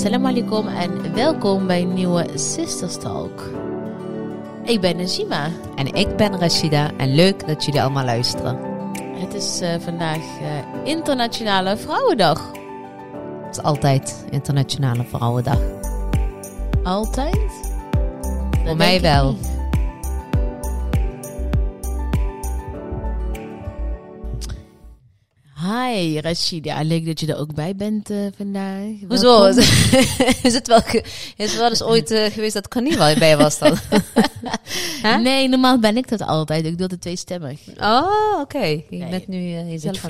assalamu alaikum en welkom bij een nieuwe Sisters Talk. Ik ben Najima. En ik ben Rashida en leuk dat jullie allemaal luisteren. Het is eh, vandaag eh, Internationale Vrouwendag. Het is altijd Internationale Vrouwendag. Altijd? Voor mij wel. niet. Hi Rashida, leuk dat je er ook bij bent eh, vandaag. Hoezo? is het wel, is wel eens ooit eh, geweest dat Connie wel bij was dan? nee, normaal ben ik dat altijd. Ik doe het tweestemmig. Oh, oké. Okay. Je bent nu uh, jezelf.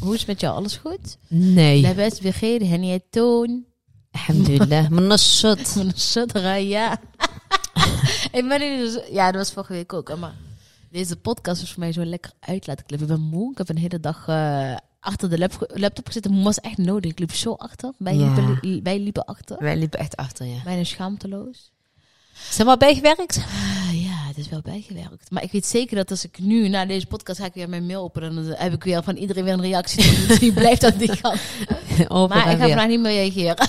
Hoe is het met jou? Alles goed? Nee. La best begeerd, en toon. Alhamdulillah. shot. Mnassut, ja. Ik ben nu dus... Ja, dat was vorige week ook, maar... Deze podcast is voor mij zo lekker uitlaatklep. Ik ben moe. Ik heb een hele dag achter de lap, laptop gezeten. Was echt nodig. Ik liep zo achter. Wij, Ja. liepen, li- wij liepen achter. Wij liepen echt achter, ja. Bijna schaamteloos. Zijn we bijgewerkt? Ah, ja, het is wel bijgewerkt. Maar ik weet zeker dat als ik nu na deze podcast ga ik weer mijn mail openen. Dan heb ik weer van iedereen weer een reactie. Dus die blijft aan die kant. Open Maar ik ga vandaag niet meer reageren.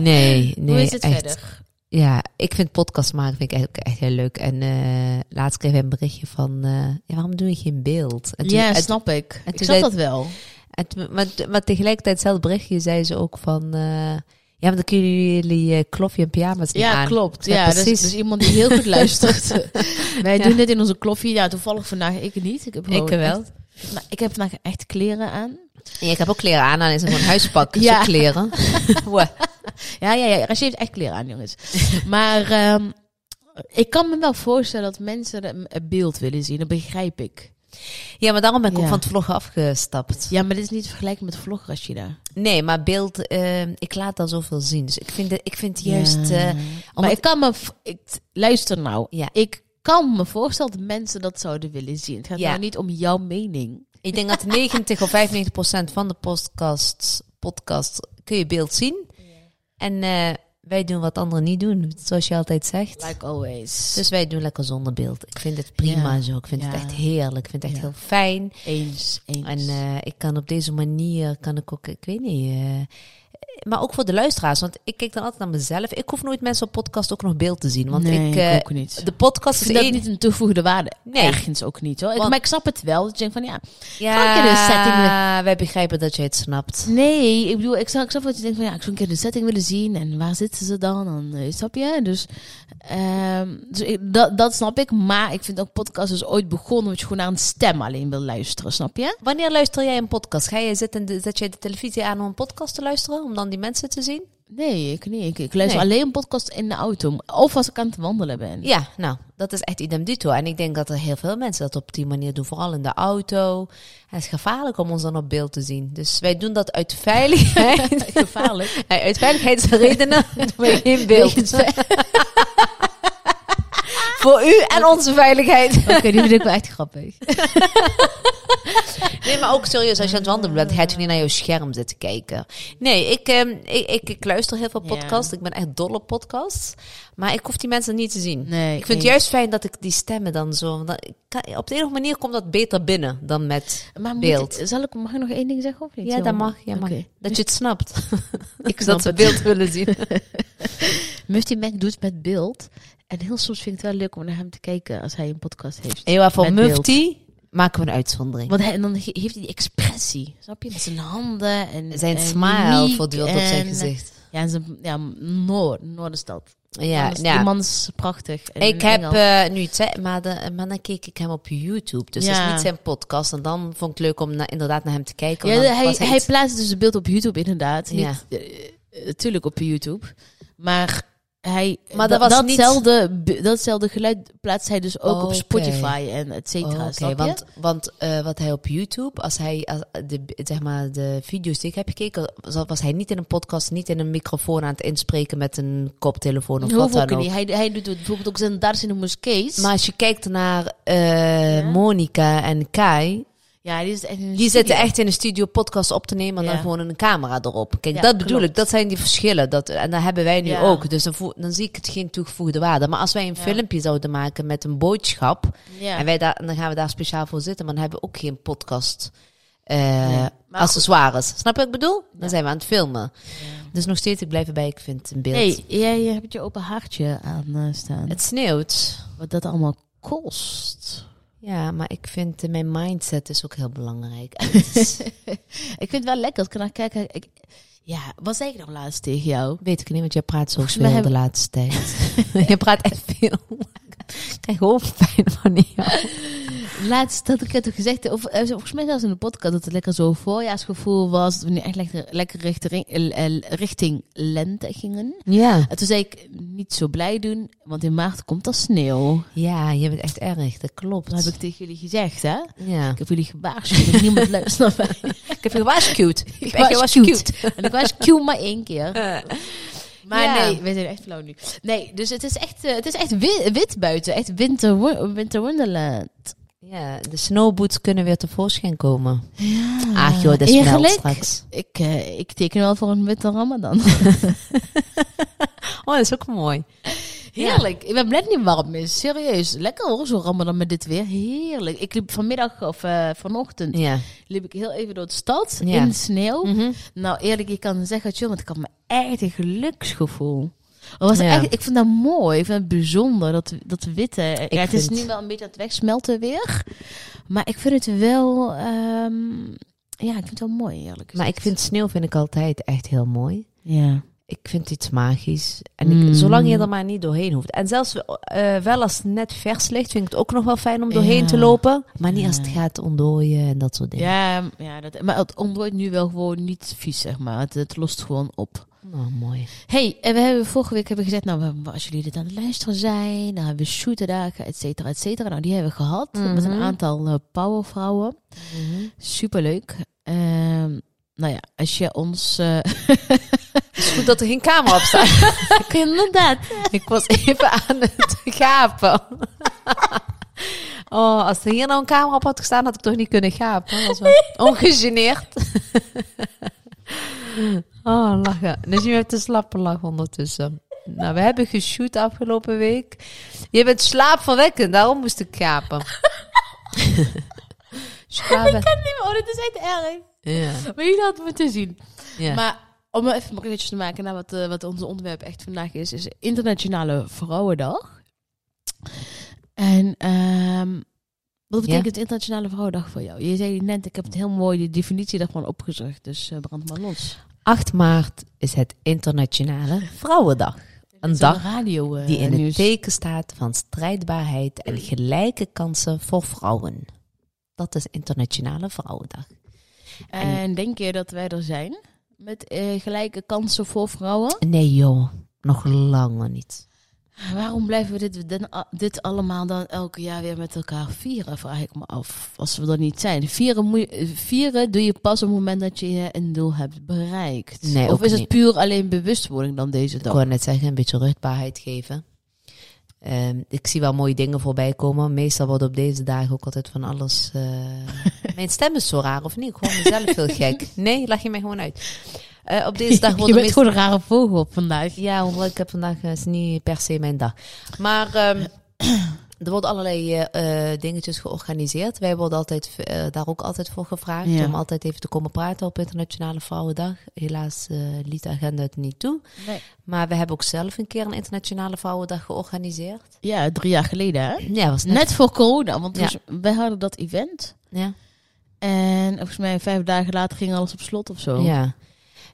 Nee, nee. Hoe is het echt. verder? Ja, ik vind podcast maken vind ik echt, echt heel leuk. En eh, laatst kreeg ik een berichtje van, eh, ja, waarom doe je geen beeld? En toen- Ja, en- snap ik. en Ik snap dat wel. Maar, maar tegelijkertijd, hetzelfde berichtje, zei ze ook van, eh, ja, maar dan kunnen jullie uh, klofje en pyjama's niet Ja, aan. klopt. Ja, Ja, dus, precies. dus iemand die heel goed luistert. Wij Ja. doen dit in onze kloffie. Ja, toevallig vandaag ik niet. Ik heb, Ik wel. echt- nou, ik heb vandaag echt kleren aan. En ik heb ook kleren aan, dan is het gewoon huispak, Ja. ja. kleren. Ja, ja, ja. Rashid heeft echt kleren aan, jongens. maar ehm, ik kan me wel voorstellen dat mensen een een beeld willen zien. Dat begrijp ik. Ja, maar daarom ben ik Ja. ook van het vloggen afgestapt. Ja, maar dit is niet te vergelijken met vlog, Rashida. Nee, maar beeld, eh, ik laat dan zoveel zien. Dus ik vind, ik vind juist, eh, maar ik kan me... Ik, luister nou. Ja. Ik kan me voorstellen dat mensen dat zouden willen zien. Het gaat Ja. nou niet om jouw mening. Ik denk dat 90 of 95 procent van de podcasts, podcast kun je beeld zien. En eh, wij doen wat anderen niet doen, zoals je altijd zegt. Like always. Dus wij doen lekker zonder beeld. Ik vind het prima Ja. zo. Ik vind Ja. het echt heerlijk. Ik vind het echt Ja. heel fijn. Eens, eens. En eh, ik kan op deze manier, kan ik ook, ik weet niet... eh, maar ook voor de luisteraars, want ik kijk dan altijd naar mezelf. Ik hoef nooit mensen op podcast ook nog beeld te zien. Want nee, ik, ik eh, ook niet. de podcast Ik is dat één... niet een toegevoegde waarde. Nee. Ergens ook niet hoor. Ik- Want- maar ik snap het wel. Dat je denkt van ja. Ja, Gewoon een keer de setting wij begrijpen dat je het snapt. Nee, ik bedoel, ik snap, ik snap wat je denkt van ja, ik zou een keer de setting willen zien. En waar zitten ze dan? dan eh, snap je? Dus, ehm, dus ik, dat, dat snap ik. Maar ik vind ook podcast is ooit begonnen omdat je gewoon naar een stem alleen wil luisteren. Snap je? Wanneer luister jij een podcast? Ga je zitten, zet jij de televisie aan om een podcast te luisteren? Om dan die mensen te zien? Nee, ik niet. Ik, ik luister Nee. alleen een podcast in de auto. Of als ik aan het wandelen ben. Ja, nou, dat is echt idem dito. En ik denk dat er heel veel mensen dat op die manier doen. Vooral in de auto. Het is gevaarlijk om ons dan op beeld te zien. Dus wij doen dat uit veiligheid. Gevaarlijk. Uit veiligheidsredenen doen wij geen beeld. Voor u en onze veiligheid. Oké, die vind ik wel echt grappig. Nee, maar ook serieus, als je aan het wandelen bent, ga je niet naar jouw scherm zitten kijken. Nee, ik, ehm, ik, ik, ik luister heel veel Ja. podcasts. Ik ben echt dol op podcasts. Maar ik hoef die mensen niet te zien. Nee, ik vind het juist fijn dat ik die stemmen dan zo... kan- op de ene manier komt dat beter binnen dan met... Maar Beeld. ik- zal ik, mag ik nog één ding zeggen of niet? Ja, dat mag. Ja, mag. Dat je het snapt. Ik snap dat ze het. beeld willen zien. Mufti Mac doet met beeld. En heel soms vind ik het wel leuk om naar hem te kijken als hij een podcast heeft. Ewa, voor Met beeld. Mufti maken we een uitzondering. Want hij, en dan he- heeft hij die expressie, snap je? Met zijn handen en Zijn en smile voortdurend op zijn gezicht. Ja, en zijn ja, Noord, Noorderstad. Ja, ja. Die man is prachtig. Ik heb eh, nu zei, maar, de, maar dan keek ik hem op YouTube. Dus Ja. is niet zijn podcast. En dan vond ik het leuk om na- inderdaad naar hem te kijken. ja, hij, hij, plaatst dus het beeld op YouTube inderdaad. Ja. Eh, natuurlijk op YouTube. Maar hij, Maar dat, dat was niet- datzelfde, datzelfde geluid plaatst hij dus ook op Oké. Spotify en et cetera. Oh, Oké, want, want eh, wat hij op YouTube, als hij als de, zeg maar, de video's die ik heb gekeken, was, hij niet in een podcast, niet in een microfoon aan het inspreken met een koptelefoon of wat dan ook. niet. Hij, hij doet het bijvoorbeeld ook zijn Dars in de moskees. Maar als je kijkt naar Ja. Monica en Kai, ja, die, is echt in een die studio. zitten echt in een studio podcast op te nemen en Ja. dan gewoon een camera erop. Kijk, Ja, dat bedoel ik. Dat zijn die verschillen. Dat, en dat hebben wij nu Ja. ook. Dus dan, dan zie ik het geen toegevoegde waarde. Maar als wij een filmpje zouden maken met een boodschap. En wij daar, dan gaan we daar speciaal voor zitten, maar dan hebben we ook geen podcast eh Nee, maar accessoires. Snap je wat ik bedoel? Dan zijn we aan het filmen. Dus nog steeds, ik blijf erbij. Ik vind een beeld. Hey, jij hebt je open hartje aan eh, staan. Het sneeuwt. Wat dat allemaal kost. Ja, maar ik vind eh, mijn mindset is ook heel belangrijk. Ik vind het wel lekker als ik naar kijk. Ik, ja, wat zei ik nou laatst tegen jou? weet ik niet, want jij praat zo veel de laatste tijd. je praat echt veel. ik krijg hoofdpijn van jou. Laatst had ik het gezegd, of, eh, volgens mij zelfs in de podcast, dat het lekker zo voorjaarsgevoel was. Dat we nu echt lekker, lekker richting, eh, richting lente gingen. Ja. En toen zei ik, niet zo blij doen, want in maart komt er sneeuw. Ja, je bent echt erg. Dat klopt. Dat heb ik tegen jullie gezegd, hè? Ja. Ik heb jullie gewaarschuwd, niemand luistert naar mij. Ik heb je gewaarschuwd. Ik ben gewaarschuwd. En ik was cute maar één keer. Maar Ja. nee, we zijn echt flauw nu. Nee, dus het is echt, eh, het is echt wit, wit buiten. Echt winter, winter wonderland. Ja, de snowboots kunnen weer tevoorschijn komen. Ach joh, dat smelt straks. Ik, eh, ik teken wel voor een witte ramadan. Oh, dat is ook mooi. Heerlijk. Ik ben blij dat het niet warm is. Serieus. Lekker hoor, zo ramadan met dit weer. Heerlijk. Ik liep vanmiddag of eh, vanochtend Ja. liep ik heel even door de stad Ja. in de sneeuw. Mhm. Nou, eerlijk, ik kan zeggen, chill, want ik had me echt een geluksgevoel. Was echt, ik vind dat mooi. Ik vind het bijzonder, dat, dat witte. ja, het is nu wel een beetje aan het wegsmelten weer. Maar ik vind het wel... ehm, ja, ik vind het wel mooi, eerlijk Maar ik vind sneeuw vind ik altijd echt heel mooi. Ja. Ik vind iets magisch. En ik, Mm. zolang je er maar niet doorheen hoeft. En zelfs eh, wel als het net vers ligt, vind ik het ook nog wel fijn om doorheen Ja. te lopen. Maar niet als het gaat ontdooien en dat soort dingen. Ja, ja dat, maar het ontdooit nu wel gewoon niet vies, zeg maar. Het, het lost gewoon op. Oh, mooi. hey, en we hebben vorige week hebben gezegd, nou, als jullie dit aan het luisteren zijn, dan hebben we shooterdagen, et cetera, et cetera. Nou, die hebben we gehad met een Mhm. aantal eh, powervrouwen. Superleuk. Ehm nou ja, als je ons... Het is goed dat er geen camera op staat. inderdaad. ik was even aan het gapen. oh, als er hier nou een camera op had gestaan, had ik toch niet kunnen gapen. Dat was wel ongegeneerd. oh, lachen. Dus je hebt een slappe lach ondertussen. Nou, we hebben geshoot afgelopen week. Je bent slaapverwekkend, daarom moest ik gapen. Slapen. niet meer. Oh, dit is echt erg. Ja. Maar jullie hadden moeten zien. ja. Maar om even bruggetjes te maken naar wat, eh, wat ons onderwerp echt vandaag is, is Internationale Vrouwendag. En ehm, wat betekent Internationale Vrouwendag voor jou? Je zei net, ik heb het heel mooi, de definitie daarvan opgezocht, dus eh, brand maar los. 8 maart is het Internationale Vrouwendag. Een dag radio eh, die in het nieuws. teken staat van strijdbaarheid en gelijke kansen voor vrouwen. Dat is Internationale Vrouwendag. En denk je dat wij er zijn? Met eh, gelijke kansen voor vrouwen? Nee joh, nog langer niet. Waarom blijven we dit, dit, allemaal dan elke jaar weer met elkaar vieren, vraag ik me af. Als we er niet zijn. Vieren, vieren doe je pas op het moment dat je een doel hebt bereikt. Nee, of is het puur alleen bewustwording dan deze Ik dag? wou net zeggen, een beetje rustbaarheid geven. Ehm, ik zie wel mooie dingen voorbij komen. Meestal wordt op deze dagen ook altijd van alles... eh, Mijn stem is zo raar, of niet? Ik hoor mezelf heel gek. Nee, leg je mij gewoon uit. Eh, op deze dag je worden bent gewoon een rare vogel op vandaag. Ja, omdat ik heb vandaag eh, is niet per se mijn dag. Maar ehm, er worden allerlei eh, dingetjes georganiseerd. Wij worden altijd, daar ook altijd voor gevraagd Ja. om altijd even te komen praten op Internationale Vrouwendag. Helaas liet de agenda het niet toe. Nee. Maar we hebben ook zelf een keer een Internationale Vrouwendag georganiseerd. Ja, drie jaar geleden hè? Ja, was net. Net voor corona, want Ja. dus wij hadden dat event. Ja. En volgens mij vijf dagen later ging alles op slot of zo. ja.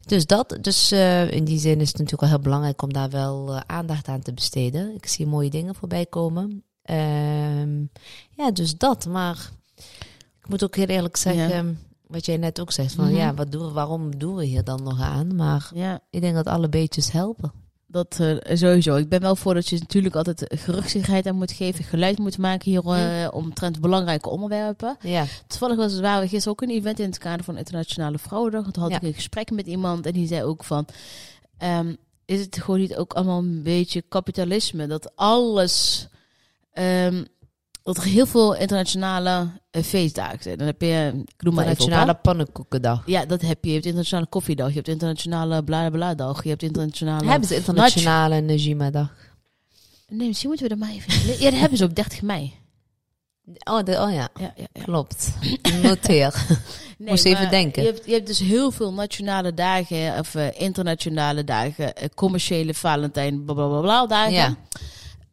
Dus dat, dus eh, in die zin is het natuurlijk wel heel belangrijk om daar wel eh, aandacht aan te besteden. Ik zie mooie dingen voorbij komen. Ehm, ja, dus dat. Maar ik moet ook heel eerlijk zeggen, wat jij net ook zegt, van Mhm. ja, wat doen we, waarom doen we hier dan nog aan? Maar ja. ik denk dat alle beetjes helpen. Dat eh, sowieso. Ik ben wel voor dat je natuurlijk altijd geruchtigheid aan moet geven, geluid moet maken hier eh, omtrent belangrijke onderwerpen. Ja, Toevallig was het waar we gisteren ook een event in het kader van Internationale Vrouwendag. Toen had Ja. ik een gesprek met iemand en die zei ook van, ehm, is het gewoon niet ook allemaal een beetje kapitalisme dat alles, ehm, dat er heel veel internationale eh, feestdagen zijn. Dan heb je, ik noem maar op. Internationale pannenkoekendag. Ja, dat heb je. Je hebt internationale koffiedag, je hebt internationale bla dag, je hebt internationale. Hebben ze Internationale Najima-dag? Nee, misschien moeten we er maar even. Ja, dat hebben ze ook 30 mei. Oh, de, oh ja, Ja, ja, ja. klopt. Noteer. Nee, Moest even denken. Je hebt, je hebt dus heel veel nationale dagen, of eh, internationale dagen, eh, commerciële Valentijn, bla bla bla, bla dagen. Ja.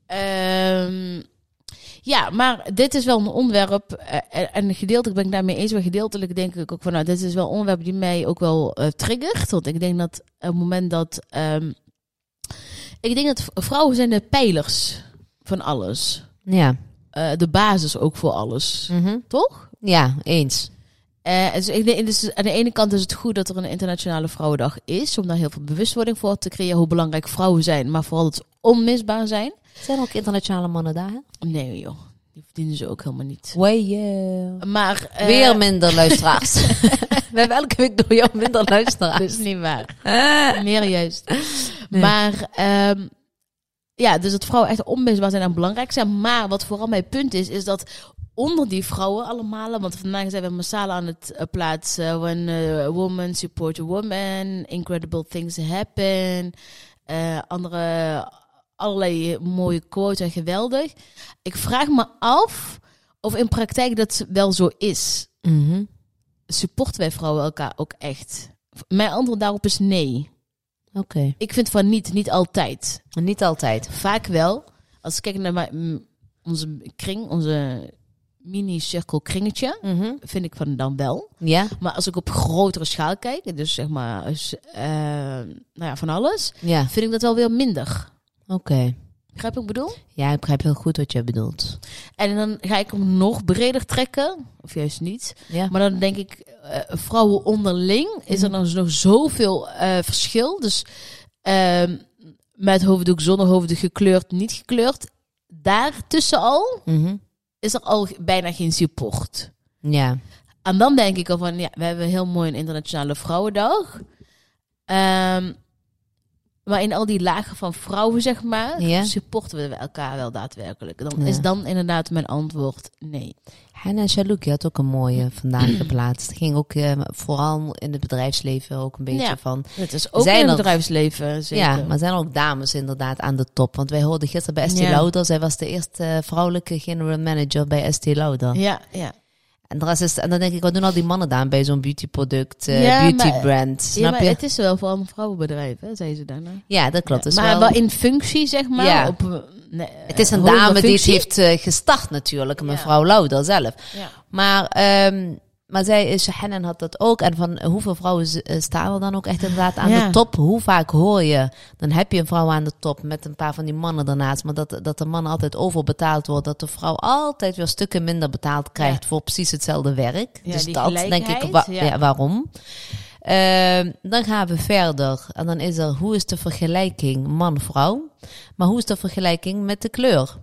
Ehm, ja, maar dit is wel een onderwerp, eh, en- en gedeeltelijk ben ik daarmee eens, maar gedeeltelijk denk ik ook van, nou, dit is wel een onderwerp die mij ook wel eh, triggert. Want ik denk dat op het moment dat, ehm, ik denk dat vrouwen zijn de pijlers van alles. Ja. Eh, de basis ook voor alles, Mhm. toch? Ja, eens. Eh, dus ik dus aan de ene kant is het goed dat er een internationale vrouwendag is, om daar heel veel bewustwording voor te creëren hoe belangrijk vrouwen zijn, maar vooral ze onmisbaar zijn. Zijn ook internationale mannen daar? hè? Nee joh, die verdienen ze ook helemaal niet. Wee, yeah. Maar eh, Weer minder luisteraars. We hebben elke week door jou minder dat luisteraars. is niet waar. Meer juist. Maar ehm, ja, dus dat vrouwen echt onmisbaar zijn en belangrijk zijn. Maar wat vooral mijn punt is, is dat onder die vrouwen allemaal, want vandaag zijn we massaal aan het eh, plaatsen. When a woman support a woman, incredible things happen. eh, andere, allerlei mooie quotes en geweldig. Ik vraag me af of in praktijk dat wel zo is. Mhm. Supporten wij vrouwen elkaar ook echt? Mijn antwoord daarop is nee. Oké. Ik vind van niet, niet altijd. Niet altijd. Vaak wel. Als ik kijk naar mijn, mm, onze kring, onze mini-cirkel kringetje, Mhm. vind ik van dan wel. Ja? Maar als ik op grotere schaal kijk, dus zeg maar eh, nou ja, van alles, Ja. vind ik dat wel weer minder. Oké. Begrijp wat ik bedoel? Ja, ik begrijp heel goed wat je bedoelt. En dan ga ik hem nog breder trekken, of juist niet. Ja. Maar dan denk ik, eh, vrouwen onderling is er dan nog zoveel eh, verschil. Dus ehm, met hoofddoek, zonder hoofddoek, gekleurd, niet gekleurd. Daartussen al Mhm. is er al bijna geen support. Ja. En dan denk ik al van, ja, we hebben heel mooi een internationale vrouwendag. Ehm, maar in al die lagen van vrouwen, zeg maar, Ja. supporten we elkaar wel daadwerkelijk. Dan Ja. is dan inderdaad mijn antwoord nee. Hanna Shaluki had ook een mooie vandaag geplaatst. Het ging ook eh, vooral in het bedrijfsleven ook een beetje Ja. van... Het is ook Zijn in het bedrijfsleven, zeker. Ja, maar zijn er ook dames inderdaad aan de top? Want wij hoorden gisteren bij Ja. Lauder. Zij was de eerste vrouwelijke general manager bij Estée Lauder. Ja, ja. En, de rest is, en dan denk ik, wat doen al die mannen daar bij zo'n beautyproduct, eh Ja, beauty maar- brand? ja maar je? het is wel vooral een vrouwenbedrijf, hè, zei ze daarna. Ja, dat klopt. Ja, Dus maar wel, in functie, zeg maar. Ja. Op, nee, het is een dame die het heeft eh, gestart natuurlijk, mevrouw Lauder zelf. Ja. Maar, ehm, maar zij, is Hennen had dat ook. En van hoeveel vrouwen eh, staan er dan ook echt inderdaad aan Ja. de top? Hoe vaak hoor je, dan heb je een vrouw aan de top met een paar van die mannen daarnaast. Maar dat, dat de man altijd overbetaald wordt. Dat de vrouw altijd weer stukken minder betaald krijgt voor precies hetzelfde werk. Ja, dus dat denk ik, gelijkheid, wa- ja. ja, waarom? Ehm, dan gaan we verder. En dan is er, hoe is de vergelijking man-vrouw? Maar hoe is de vergelijking met de kleur?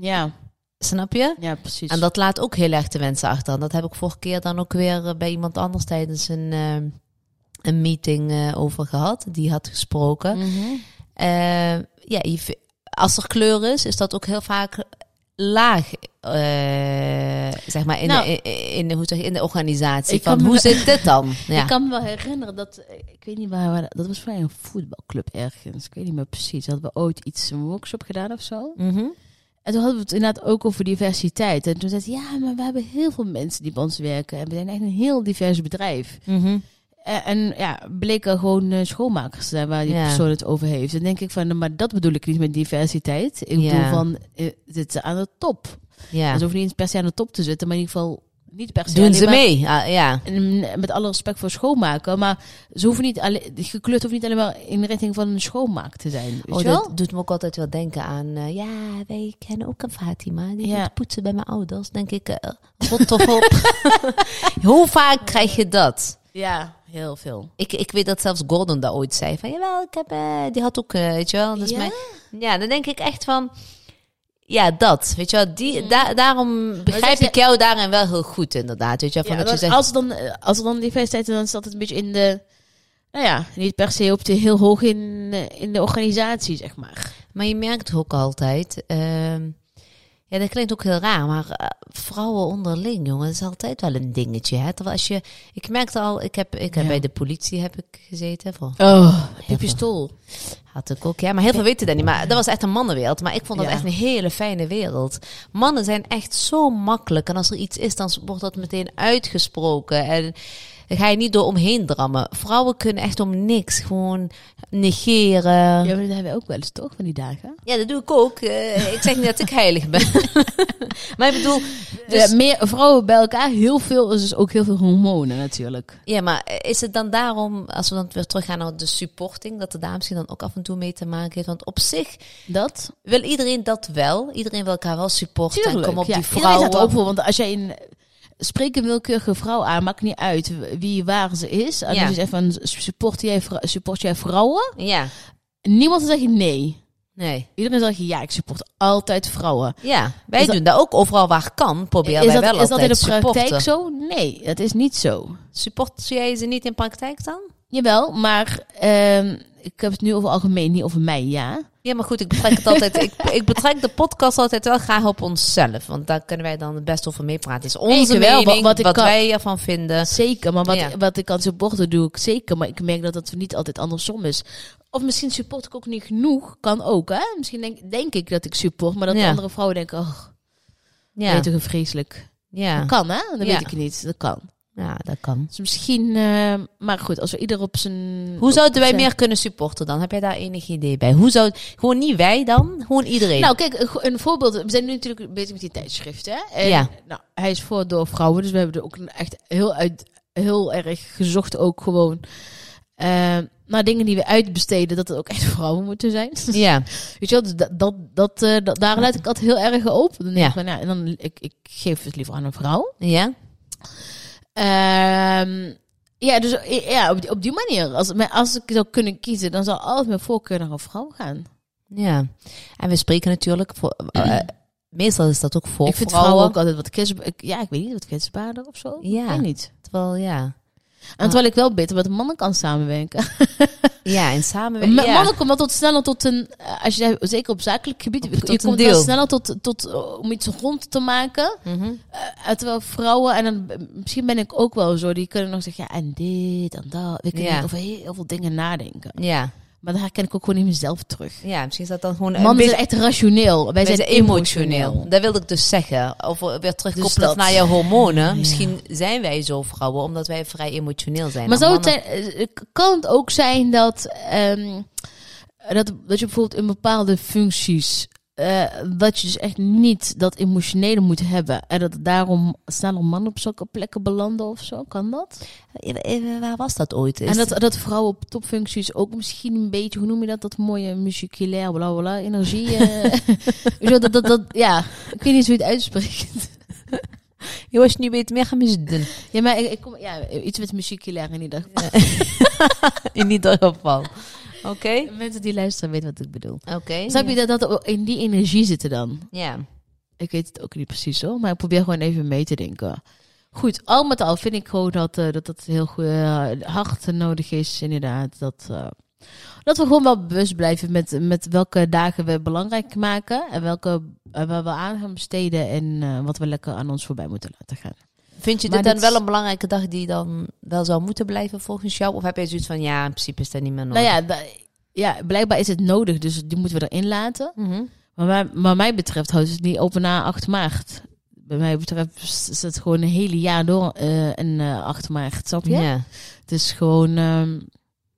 Ja, Snap je? ja, precies. En dat laat ook heel erg de mensen achter. En dat heb ik vorige keer dan ook weer eh, bij iemand anders tijdens een, eh, een meeting eh, over gehad. Die had gesproken. Mhm. Eh, ja, als er kleur is, is dat ook heel vaak laag. zeg maar in, Nou, de, in, in, hoe zeg in de organisatie. Van, hoe zit dit dan? Ja. Ik kan me wel herinneren dat, ik weet niet waar, dat was voor een voetbalclub ergens. Ik weet niet meer precies. Hadden we ooit iets, een workshop gedaan of zo. Mhm. En toen hadden we het inderdaad ook over diversiteit. En toen zei ze, ja, maar we hebben heel veel mensen die bij ons werken. En we zijn echt een heel divers bedrijf. Mhm. En, en ja, bleken gewoon eh, schoonmakers te zijn waar die Ja. persoon het over heeft. Dan denk ik van, maar dat bedoel ik niet met diversiteit. Ik Ja. bedoel van, eh, zitten aan de top. Ja. En ze hoeven niet per se aan de top te zitten, maar in ieder geval niet per se. Doen ze mee? Ah, ja. En met alle respect voor schoonmaken, maar ze hoeven niet alleen, gekleurd hoeft niet alleen maar in de richting van een schoonmaak te zijn. Weet Oh, wel? dat doet me ook altijd wel denken aan... eh, ja, wij kennen ook een Fatima. Die Ja. moet poetsen bij mijn ouders. denk ik, eh rot toch op. Hoe vaak krijg je dat? Ja, heel veel. Ik, ik weet dat zelfs Gordon daar ooit zei. Van, jawel, ik heb... eh, die had ook, weet je wel. Dus Ja? mijn, ja, dan denk ik echt van... Ja, dat. Weet je wel. Die, da- daarom begrijp ik jou daarin wel heel goed, inderdaad. Weet je wel. Van Ja, dat je zegt, als, dan, als er dan diversiteit is, dan staat het een beetje in de, nou ja, niet per se op de heel hoog in, in de organisatie, zeg maar. Maar je merkt ook altijd, ehm, Ja, dat klinkt ook heel raar, maar eh, vrouwen onderling, jongen, is altijd wel een dingetje. Hè? Terwijl als je, ik merkte al, ik heb, ik heb Ja. bij de politie heb ik gezeten. Voor, Oh, je pistool. Had ik ook, ja, maar heel veel weten dat niet. Maar dat was echt een mannenwereld. Maar ik vond dat Ja. echt een hele fijne wereld. Mannen zijn echt zo makkelijk. En als er iets is, dan wordt dat meteen uitgesproken. En ga je niet door omheen drammen. Vrouwen kunnen echt om niks gewoon negeren. Ja, maar dat hebben we ook wel eens toch, van die dagen? Ja, dat doe ik ook. Eh, ik zeg niet dat ik heilig ben. maar ik bedoel, dus, Ja, meer vrouwen bij elkaar, heel veel, is dus ook heel veel hormonen natuurlijk. ja, maar is het dan daarom, als we dan weer teruggaan naar de supporting, dat de daar misschien dan ook af en toe mee te maken heeft? Want op zich Dat? wil iedereen dat wel. Iedereen wil elkaar wel supporten. en kom op ja, die Iedereen vrouwen. staat want als jij een... Spreek een willekeurige vrouw aan, maakt niet uit wie waar ze is. En Ja. dus van, support jij, support jij vrouwen? Ja, Niemand zegt je nee. nee. Iedereen zegt ja, ik support altijd vrouwen. Ja, wij Is doen dat ook overal waar kan. Proberen is wij dat, wel is dat in de praktijk supporten. zo? Nee, dat is niet zo. Support jij ze niet in praktijk dan? Jawel, maar ehm, ik heb het nu over algemeen, niet over mij, ja. Ja, maar goed, ik betrek het altijd. Ik, ik betrek de podcast altijd wel graag op onszelf. Want daar kunnen wij dan het best over meepraten. Is onze wel, mening, wat- wat, wat ik kan- wij ervan vinden. Zeker, maar wat, Ja. wat ik kan supporten doe ik zeker. Maar ik merk dat het niet altijd andersom is. Of misschien support ik ook niet genoeg. Kan ook, hè? Misschien denk, denk ik dat ik support, maar dat Ja. andere vrouwen denken... Oh, Ja, toch een vreselijk. ja. Dat kan, hè? Dat weet ik niet. Dat kan. Ja, dat kan. Dus misschien... eh, maar goed, als we ieder op zijn... Hoe zouden wij zijn- meer kunnen supporten dan? Heb jij daar enig idee bij? Hoe zou gewoon niet wij dan, gewoon iedereen? Nou, kijk, een, voorbeeld. We zijn nu natuurlijk bezig met die tijdschriften. En, Ja. Nou, hij is voor door vrouwen, dus we hebben er ook echt heel, uit, heel erg gezocht ook gewoon eh, naar dingen die we uitbesteden, dat het ook echt vrouwen moeten zijn. ja, Weet je wel, dus dat, dat, dat, dat- daar let ik altijd heel erg op. Dan Ja. ik van, ja, en dan, ik, ik geef het liever aan een vrouw. ja, Ehm, ja, dus ja, op, die, op die manier. Als, als ik zou kunnen kiezen, dan zou altijd mijn voorkeur naar een vrouw gaan. ja. En we spreken natuurlijk voor. eh, meestal is dat ook voor ik vind vrouwen. vrouwen ook altijd wat kwetsbaar. Ja, ik weet niet, wat kwetsbaarder of zo. Ja. Ik weet niet. Terwijl, ja. En terwijl ik wel beter met mannen kan samenwerken. Ja, en samenwerken. Met Ja. Mannen komen wel tot sneller tot een, eh, als je zeker op zakelijk gebied, Tot je komt wel sneller tot, tot eh, om iets rond te maken. Uh, terwijl vrouwen, en dan, misschien ben ik ook wel zo, die kunnen nog zeggen, ja, en dit en dat. We kunnen Ja. over heel veel dingen nadenken. Ja. Maar daar herken ik ook gewoon in mezelf terug. ja, misschien is dat dan gewoon Mannen zijn echt rationeel. Wij, wij zijn zijn emotioneel. emotioneel. Dat wilde ik dus zeggen. Of we weer terugkoppelend Dus dat- naar je hormonen. Ja. Misschien zijn wij zo vrouwen, omdat wij vrij emotioneel zijn. Maar zou het zijn, eh, kan het ook zijn dat, ehm, dat, dat je bijvoorbeeld in bepaalde functies, eh, dat je dus echt niet dat emotionele moet hebben. En dat daarom sneller mannen op zulke plekken belanden of zo? Kan dat? Eh, Waar was dat ooit? Is En dat, dat vrouwen op topfuncties ook misschien een beetje, hoe noem je dat? Dat mooie musiculair, bla bla energie. dat, dat, dat, ja, ik weet niet hoe je het uitspreekt. Je was niet weet meer gaan doen. Ja, maar ik, ik kom, ja, iets met musiculair in ieder geval. In ieder geval. Oké. Mensen die luisteren weten wat ik bedoel. Oké. Snap je dat, dat in die energie zitten dan? Ja. Ik weet het ook niet precies hoor, maar ik probeer gewoon even mee te denken. Goed, al met al vind ik gewoon dat eh, dat, dat heel goed eh, hard nodig is, inderdaad. Dat, eh, dat we gewoon wel bewust blijven met, met welke dagen we belangrijk maken en welke waar we aan gaan besteden en wat we lekker aan ons voorbij moeten laten gaan. Vind je dit dan dit- wel een belangrijke dag die dan wel zou moeten blijven volgens jou? Of heb je zoiets van, ja, in principe is dat niet meer nodig? Nou ja, ja, blijkbaar is het nodig, dus die moeten we erin laten. Mhm. Maar mij, wat mij betreft houdt het niet open na 8 maart. Bij mij betreft is het gewoon een hele jaar door eh een eh 8 maart, snap je? Ja. Het is gewoon, ehm,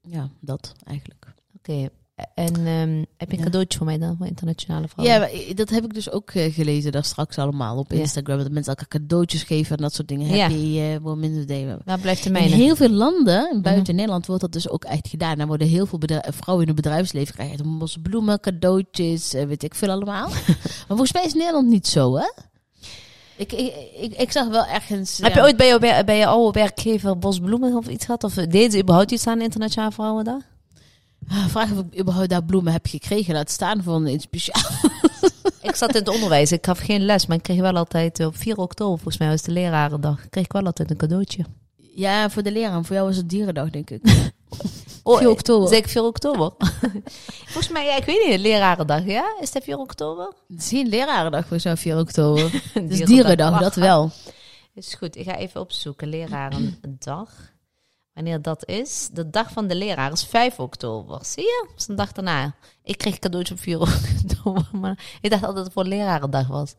ja, dat eigenlijk. Oké. En ehm, heb je een Ja. cadeautje voor mij dan, voor internationale vrouwen? Ja, i- dat heb ik dus ook eh, gelezen daar straks allemaal op Ja. Instagram. Dat mensen elkaar cadeautjes geven en dat soort dingen. Ja. Happy uh, Women's Day. Waar blijft de In mijne? heel veel landen, buiten Mhm. Nederland, wordt dat dus ook echt gedaan. Dan worden heel veel bedrijf- vrouwen in het bedrijfsleven krijgen bosse bloemen, cadeautjes, eh, weet ik veel allemaal. maar volgens mij is Nederland niet zo, hè? Ik, ik, ik, ik zag wel ergens... Heb ja. je ooit bij, jou, bij, bij je oude werkgever Bosbloemen of iets gehad? Of deden ze überhaupt iets aan internationale vrouwen daar? Vraag of ik überhaupt daar bloemen heb gekregen. Laat staan voor een speciaal. Ik zat in het onderwijs. Ik gaf geen les, maar ik kreeg wel altijd eh, op 4 oktober, volgens mij was de lerarendag, kreeg ik wel altijd een cadeautje. Ja, voor de leraar. Voor jou was het dierendag, denk ik. Oh, 4 oktober. Zeg ik 4 oktober? Volgens mij, ja, ik weet niet, lerarendag, ja? Is dat 4 oktober? Het is geen lerarendag voor zo'n 4 oktober. Het is Dierendag. dierendag, dat wel. Is goed, ik ga even opzoeken. Lerarendag. Wanneer dat is? De dag van de leraar is 5 oktober. Zie je? Dat is een dag daarna. Ik kreeg cadeautje op 4 oktober, maar ik dacht altijd dat het voor lerarendag was.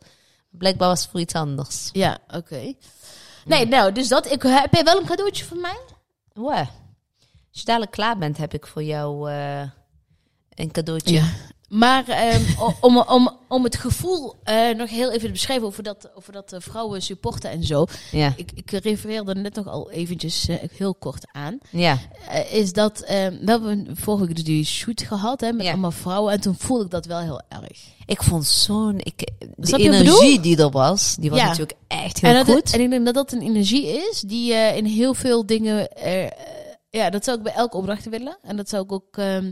Blijkbaar was het voor iets anders. Ja, oké. Nee, nou, dus dat. Ik, heb jij wel een cadeautje voor mij? Wow. Als je dadelijk klaar bent, heb ik voor jou eh, een cadeautje. Ja. Maar ehm, om, om, om het gevoel eh, nog heel even te beschrijven over dat, over dat eh, vrouwen supporten en zo. Ja. Ik, ik refereerde net nog al eventjes eh, heel kort aan. Ja. Is dat, ehm, we hebben vorige dus die shoot gehad hè, met Ja. allemaal vrouwen. En toen voelde ik dat wel heel erg. Ik vond zo'n... Ik, de energie die er was, die was Ja. natuurlijk echt heel En, goed. en ik denk dat dat een energie is die in heel veel dingen. ja, dat zou ik bij elke opdracht willen. En dat zou ik ook. ehm,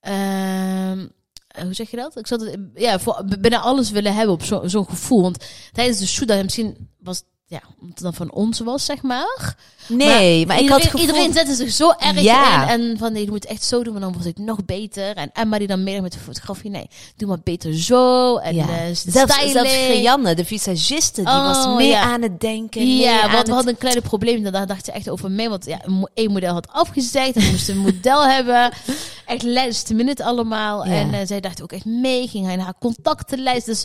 ehm, eh, hoe zeg je dat? Ik zou het ja, voor, b- bijna alles willen hebben op zo- zo'n gevoel. Want tijdens de shoot, misschien was. Ja, omdat het dan van ons was, zeg maar. nee, maar, ik iedereen, had het gevoel... iedereen zette zich zo erg Ja. in. En van nee, je moet echt zo doen, want dan wordt het nog beter. En Emma die dan meer met de fotografie. Nee, doe maar beter zo. En Ja. eh, Zelfs, zelfs Rianne, de visagiste, die was Oh, mee ja. aan het denken. Ja, want het- we hadden een kleine probleem. Daar dacht ze echt over mee. Want ja, één model had afgezegd. En we moesten een model hebben. Echt last minute allemaal. En eh, zij dacht ook echt mee. Ging hij naar haar contactenlijst. Dus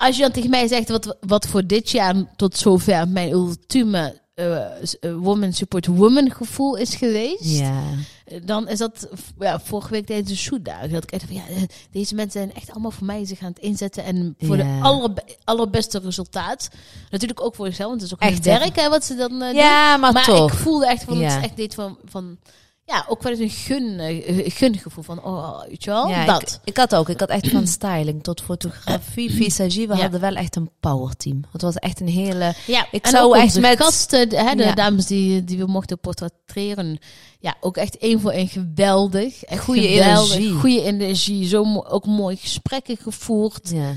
als je dan tegen mij zegt wat, wat voor dit jaar tot zover mijn ultieme eh, eh, woman support woman gevoel is geweest. Ja. eh, Dan is dat ja, vorige week tijdens de. Dat ik echt van ja, deze mensen zijn echt allemaal voor mij zich aan het inzetten. En voor Ja. de allerbe- allerbeste resultaat. Natuurlijk ook voor zichzelf. Want het is ook Echt, werk hè, wat ze dan eh, doen. ja, maar, ik voelde echt van, het Ja. is echt dit van, van ja, ook wel eens een gun, eh, gungevoel van, oh, weet je wel, Ja, dat. Ik, ik had ook. Ik had echt van styling tot fotografie, visagie. We Ja. hadden wel echt een powerteam. Het was echt een hele... ja, ik en zou ook echt met- gasten, de, hè, de Ja. dames die, die we mochten portretteren, ja, ook echt één voor één geweldig. Geweldig, energie. Goede energie, zo ook mooi gesprekken gevoerd. Ja.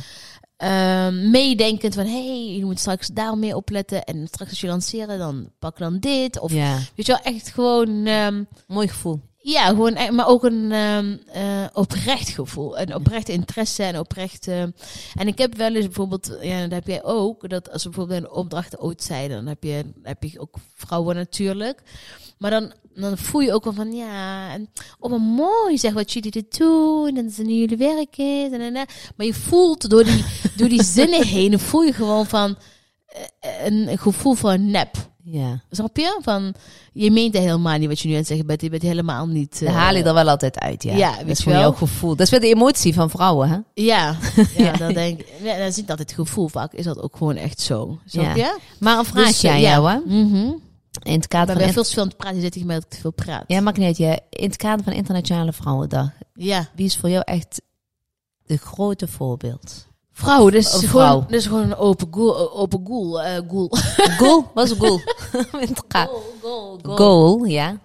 Ehm, meedenkend van, hey, je moet straks daar meer opletten. En straks als je lanceren, dan pak dan dit. Of, ja. weet je wel, echt gewoon... ehm, Mooi gevoel. Ja, gewoon, maar ook een ehm, eh, oprecht gevoel. Een oprecht interesse en oprecht. eh, en ik heb wel eens bijvoorbeeld, ja, dat heb jij ook, dat als we bijvoorbeeld een opdracht ooit zeiden, dan heb je, heb je ook vrouwen natuurlijk. Maar dan, dan voel je ook wel van, ja, en, oh wat mooi zeg wat jullie dit doen, en nu jullie werk is. En, en, en. Maar je voelt door die, door die zinnen heen, voel je gewoon van eh, een, een gevoel van nep. Ja. Snap je? Van, je meent helemaal niet wat je nu aan het zeggen bent. Je bent helemaal niet... Daar eh, haal je er wel altijd uit, ja. Ja, dat is voor jouw gevoel. Dat is weer de emotie van vrouwen, hè? Ja, ja, Ja. dat denk ik. Ja, dat is niet altijd het gevoel. Vaak is dat ook gewoon echt zo. Snap Ja. je? Maar een vraagje Dus, eh, aan ja. jou, hè? Mhm. In het kader van... veel te veel aan het praten. Je zit ik te veel praat. Ja, maakt niet uit. Ja. In het kader van Internationale Vrouwendag. Ja. Wie is voor jou echt de grote voorbeeld? Vrouw, dus gewoon, dus gewoon een open goal. Open goal. eh goal. Goal? Wat is een goal? Het ka- goal, Goal, ja.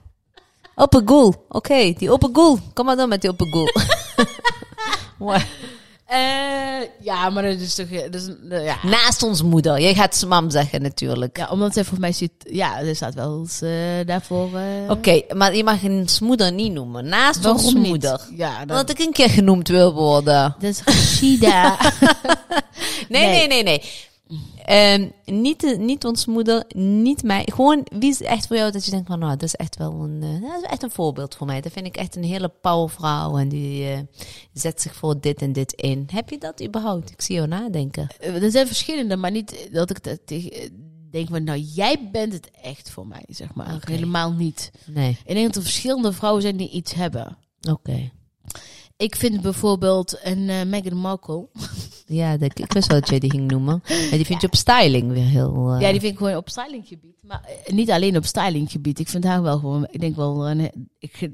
Open goal. Oké, die open goal. Kom maar dan met die open goal. Mooi. Eh, ja, maar dat is toch... Dat is, een- eh, ja. Naast ons moeder. Jij gaat mam zeggen natuurlijk. ja, omdat zij voor mij zit... Ja, er staat wel eens eh, daarvoor... Oké, maar je mag ons moeder niet noemen. Naast waarom ons niet? moeder. Ja, dat, Omdat ik een keer genoemd wil worden. dat is Rashida. Nee, nee, Nee. nee, nee. Ehm, niet, de, niet ons moeder, niet mij. Gewoon, wie is echt voor jou dat je denkt van, nou, dat is echt wel een, eh, dat is echt een voorbeeld voor mij. Dat vind ik echt een hele powervrouw en die eh, zet zich voor dit en dit in. Heb je dat überhaupt? Ik zie jou nadenken. Eh, Er zijn verschillende, maar niet dat ik dat tegen eh, denk van, nou jij bent het echt voor mij, zeg maar. Helemaal niet. Nee, Ik denk dat er verschillende vrouwen zijn die iets hebben. oké. Ik vind bijvoorbeeld een eh, Meghan Markle. Ja, dat, ik wist wel dat jij die ging noemen. Maar die vind je op styling weer heel... eh, Ja, die vind ik gewoon op stylinggebied. Maar eh, niet alleen op stylinggebied. Ik vind haar wel gewoon, ik denk wel, een, ik,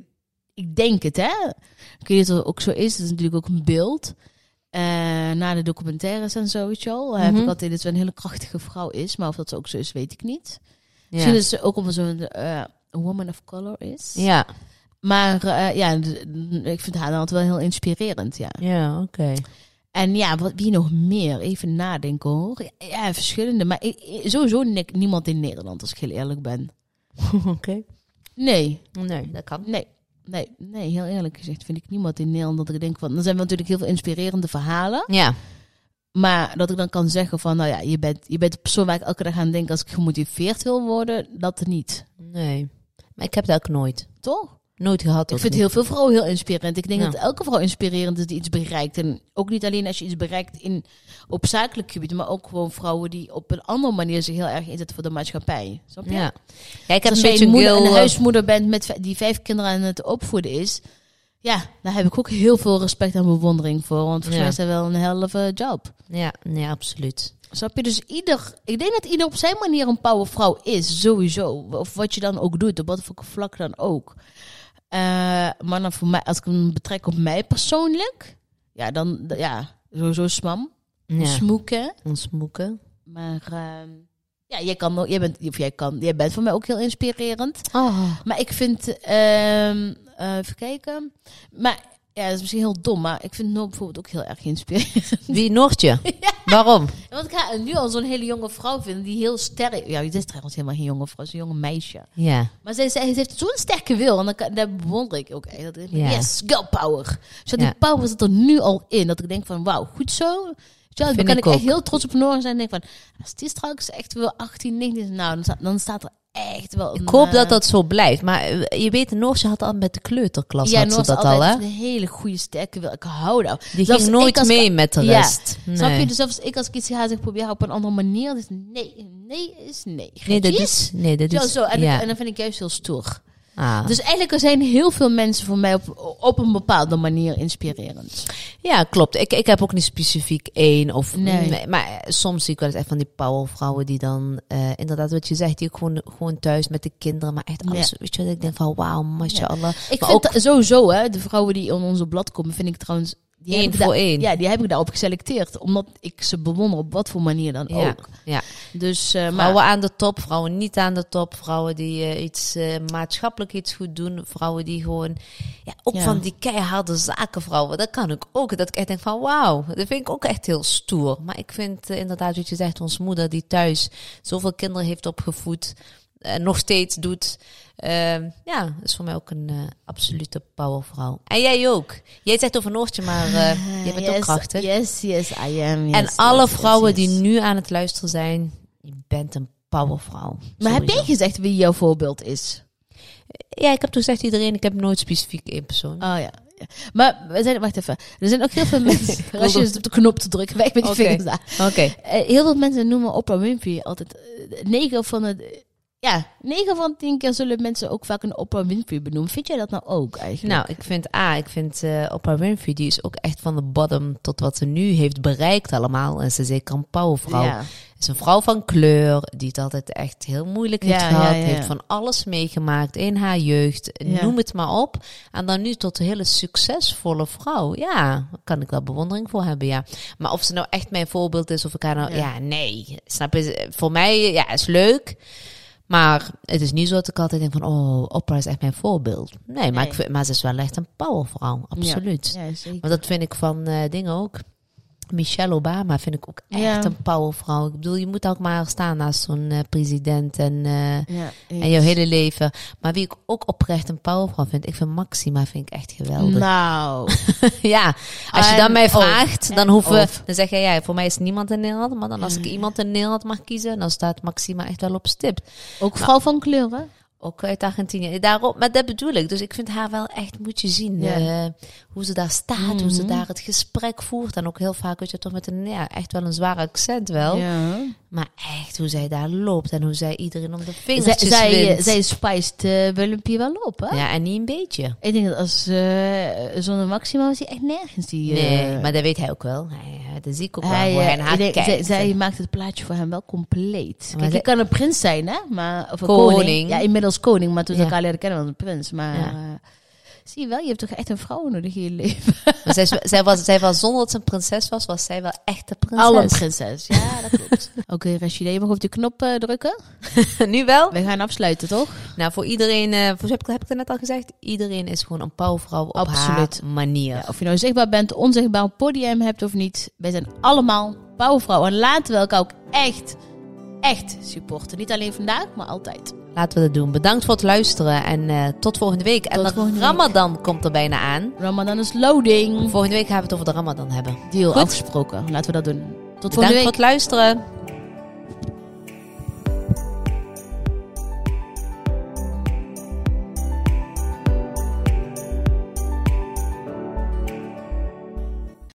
ik denk het hè. Ik weet niet of het ook zo is. Het is natuurlijk ook een beeld. Na de documentaires en zo, weet je wel. Heb Mhm. ik altijd dat ze een hele krachtige vrouw is. Maar of dat ook zo is, weet ik niet. ja. Misschien is ze ook omdat ze een eh, woman of color is. Ja, Maar eh, ja, ik vind haar dan altijd wel heel inspirerend, ja. ja oké. En ja, wat, wie nog meer? Even nadenken hoor. Ja, verschillende. Maar ik, sowieso ni- niemand in Nederland, als ik heel eerlijk ben. Oké. Nee, Nee, dat kan. nee. Nee, nee, heel eerlijk gezegd vind ik niemand in Nederland dat ik denk van... Er zijn wel natuurlijk heel veel inspirerende verhalen. Ja, Maar dat ik dan kan zeggen van, nou ja, je bent, je bent de persoon waar ik elke dag aan denk als ik gemotiveerd wil worden. Dat niet. nee. Maar ik heb dat ook nooit. Toch? Nooit gehad. Ik vind niet. heel veel vrouwen heel inspirerend. Ik denk Ja. dat elke vrouw inspirerend is die iets bereikt. En ook niet alleen als je iets bereikt in, op zakelijk gebied, maar ook gewoon vrouwen die op een andere manier zich heel erg inzetten voor de maatschappij. Snap je? Ja. ja, ik heb Als beetje een, moeder, een eh, huismoeder bent met die vijf kinderen aan het opvoeden is, ja, daar heb ik ook heel veel respect en bewondering voor. Want volgens Ja. mij is dat wel een helft job. Ja, nee, absoluut. Snap je? Dus ieder, ik denk dat ieder op zijn manier een powervrouw is, sowieso. Of wat je dan ook doet, op wat voor vlak dan ook. Eh, maar dan voor mij, als ik hem betrek op mij persoonlijk, ja, dan, ja, sowieso smam, Ja, smoeken. ons moeken. Maar ehm, ja, jij kan, ook- jij bent, of jij kan, jij bent voor mij ook heel inspirerend. Oh. Maar ik vind, ehm, eh, even kijken, maar ja, dat is misschien heel dom, maar ik vind Noor bijvoorbeeld ook heel erg inspirerend. Wie, Noortje? Waarom? Want ik haar nu al zo'n hele jonge vrouw vind, die heel sterk... Ja, dit is trouwens helemaal geen jonge vrouw, het is een jonge meisje. Ja, Maar zij, zij heeft zo'n sterke wil. En kan, daar bewonder ik ook echt. Dat ik Ja. Yes, girl power. Dus die Ja. power zit er nu al in. Dat ik denk van, wauw, goed zo. Wel, dan kan ik ik echt heel trots op Noor zijn. En denk van, als die straks echt wel 18, 19 is, nou, dan staat, dan staat er echt wel een... ik hoop dat dat zo blijft. Maar eh, je weet, Noortje had al met de kleuterklas Ja, had ze dat al, hè? een hele goede, sterke wil. Ik hou daar. Die Zelfs ging ik nooit mee met de Ja. rest. Snap je? Dus zelfs ik als ik iets ga zeg, probeer op een andere manier. Dus nee, nee is nee. Nee, dat is... Nee, dat Zo, is... zo. En, ja. en dan vind ik juist heel stoer. Ah. Dus eigenlijk er zijn heel veel mensen voor mij op, op een bepaalde manier inspirerend. Ja, klopt. Ik, ik heb ook niet specifiek één of... Nee. Maar eh, soms zie ik wel eens echt van die powervrouwen die dan... eh, inderdaad, wat je zegt, die ook gewoon, gewoon thuis met de kinderen. Maar echt alles, Ja. weet je wat ik denk van... Wauw, mashallah. Ik Maar vind ook- dat sowieso, hè, de vrouwen die in onze blad komen, vind ik trouwens... Die Eén voor één. Ja, die heb ik daarop geselecteerd. Omdat ik ze bewonder op wat voor manier dan Ja, ook. ja. Dus, eh, maar... Vrouwen aan de top, vrouwen niet aan de top. Vrouwen die eh, iets eh, maatschappelijk iets goed doen. Vrouwen die gewoon... Ja, ook Ja. van die keiharde zakenvrouwen. Dat kan ik ook. Dat ik echt denk van wauw. Dat vind ik ook echt heel stoer. Maar ik vind inderdaad wat je zegt. Onze moeder die thuis zoveel kinderen heeft opgevoed. En nog steeds doet. Ehm, ja, is voor mij ook een eh, absolute powervrouw. En jij ook. Jij zegt over Noortje, maar eh je bent ook krachtig. Yes, yes, I am. yes, en alle yes, vrouwen die nu aan het luisteren zijn, je bent een powervrouw. Maar heb jij gezegd wie jouw voorbeeld is? Ja, ik heb toen gezegd iedereen, ik heb nooit specifiek één persoon. Oh ja. Maar we zijn, wacht even. Er zijn ook heel veel mensen. als je op de knop te drukken, weg met je Oké. vingers daar. Oké. Eh, heel veel mensen noemen Oprah Winfrey altijd. negen van het. Ja, 9 van 10 keer zullen mensen ook vaak een Oprah Winfrey benoemen. Vind jij dat nou ook eigenlijk? Nou, ik vind A, ik vind eh Oprah Winfrey, die is ook echt van de bottom tot wat ze nu heeft bereikt allemaal. En ze is zeker een powervrouw. Ja. is een vrouw van kleur, die het altijd echt heel moeilijk heeft Ja, gehad. ja. Heeft van alles meegemaakt in haar jeugd. Noem het maar op. En dan nu tot een hele succesvolle vrouw. Ja, daar kan ik wel bewondering voor hebben, ja. Maar of ze nou echt mijn voorbeeld is, of ik haar nou... Ja. Ja, nee. Snap je? Voor mij, ja, is leuk. Maar het is niet zo dat ik altijd denk van, oh, Oprah is echt mijn voorbeeld. Nee, maar. Ik vind, maar ze is wel echt een powervrouw, absoluut. Ja, zeker. Maar dat vind ik van eh, dingen ook. Michelle Obama vind ik ook echt Ja. een powervrouw. Ik bedoel, je moet ook maar staan naast zo'n eh, president en, eh, Ja, en jouw hele leven. Maar wie ik ook oprecht een powervrouw vind, ik vind Maxima vind ik echt geweldig. Nou, ja, als je dan mij of. vraagt, dan En hoeven, dan zeg je ja, voor mij is niemand in Nederland. Maar dan als ik iemand in Nederland mag kiezen, dan staat Maxima echt wel op stip. ook vrouw van kleur, hè? Ook uit Argentinië. Daarom, maar dat bedoel ik. Dus ik vind haar wel echt, moet je zien, Ja. eh, hoe ze daar staat, hoe ze Mhm. daar het gesprek voert. En ook heel vaak, weet je, toch met een, ja, echt wel een zwaar accent wel. Ja. Maar echt hoe zij daar loopt en hoe zij iedereen om de Zij, vingertjes zij, wint. zij spijst uh, Willempie wel op, hè? Ja, en niet een beetje. Ik denk dat als uh, zonder Maxima was hij echt nergens die... uh, Nee, maar dat weet hij ook wel. Hij, dat zie ik ook hij, wel. Hij naar denk, zij, kijkt. zij maakt het plaatje voor hem wel compleet. Kijk, zij- je kan een prins zijn, hè? Maar, of een Koning. koning. Ja, inmiddels koning, maar toen ze Ja. elkaar leren kennen was een prins. Maar Ja. eh, zie je wel, je hebt toch echt een vrouw nodig in je leven. Maar zij, zij, was, zij was, zonder dat ze een prinses was, was zij wel echt de prinses. Alle prinses. Ja, dat klopt. Oké, Rashida, je mag op de knop eh, drukken. nu wel? We gaan afsluiten, toch? Nou, voor iedereen, eh, voor, heb, ik, heb ik het net al gezegd, iedereen is gewoon een powervrouw op Absoluut. haar manier. Ja, of je nou zichtbaar bent, onzichtbaar een podium hebt of niet. Wij zijn allemaal powervrouwen. En laten we elkaar ook echt, echt supporten. Niet alleen vandaag, maar altijd. Laten we dat doen. Bedankt voor het luisteren en eh, tot volgende week. en Tot de volgende week. Ramadan komt er bijna aan. Ramadan is loading. Volgende week gaan we het over de Ramadan hebben. Deal Goed. afgesproken. Laten we dat doen. Tot Bedankt volgende voor week. het luisteren.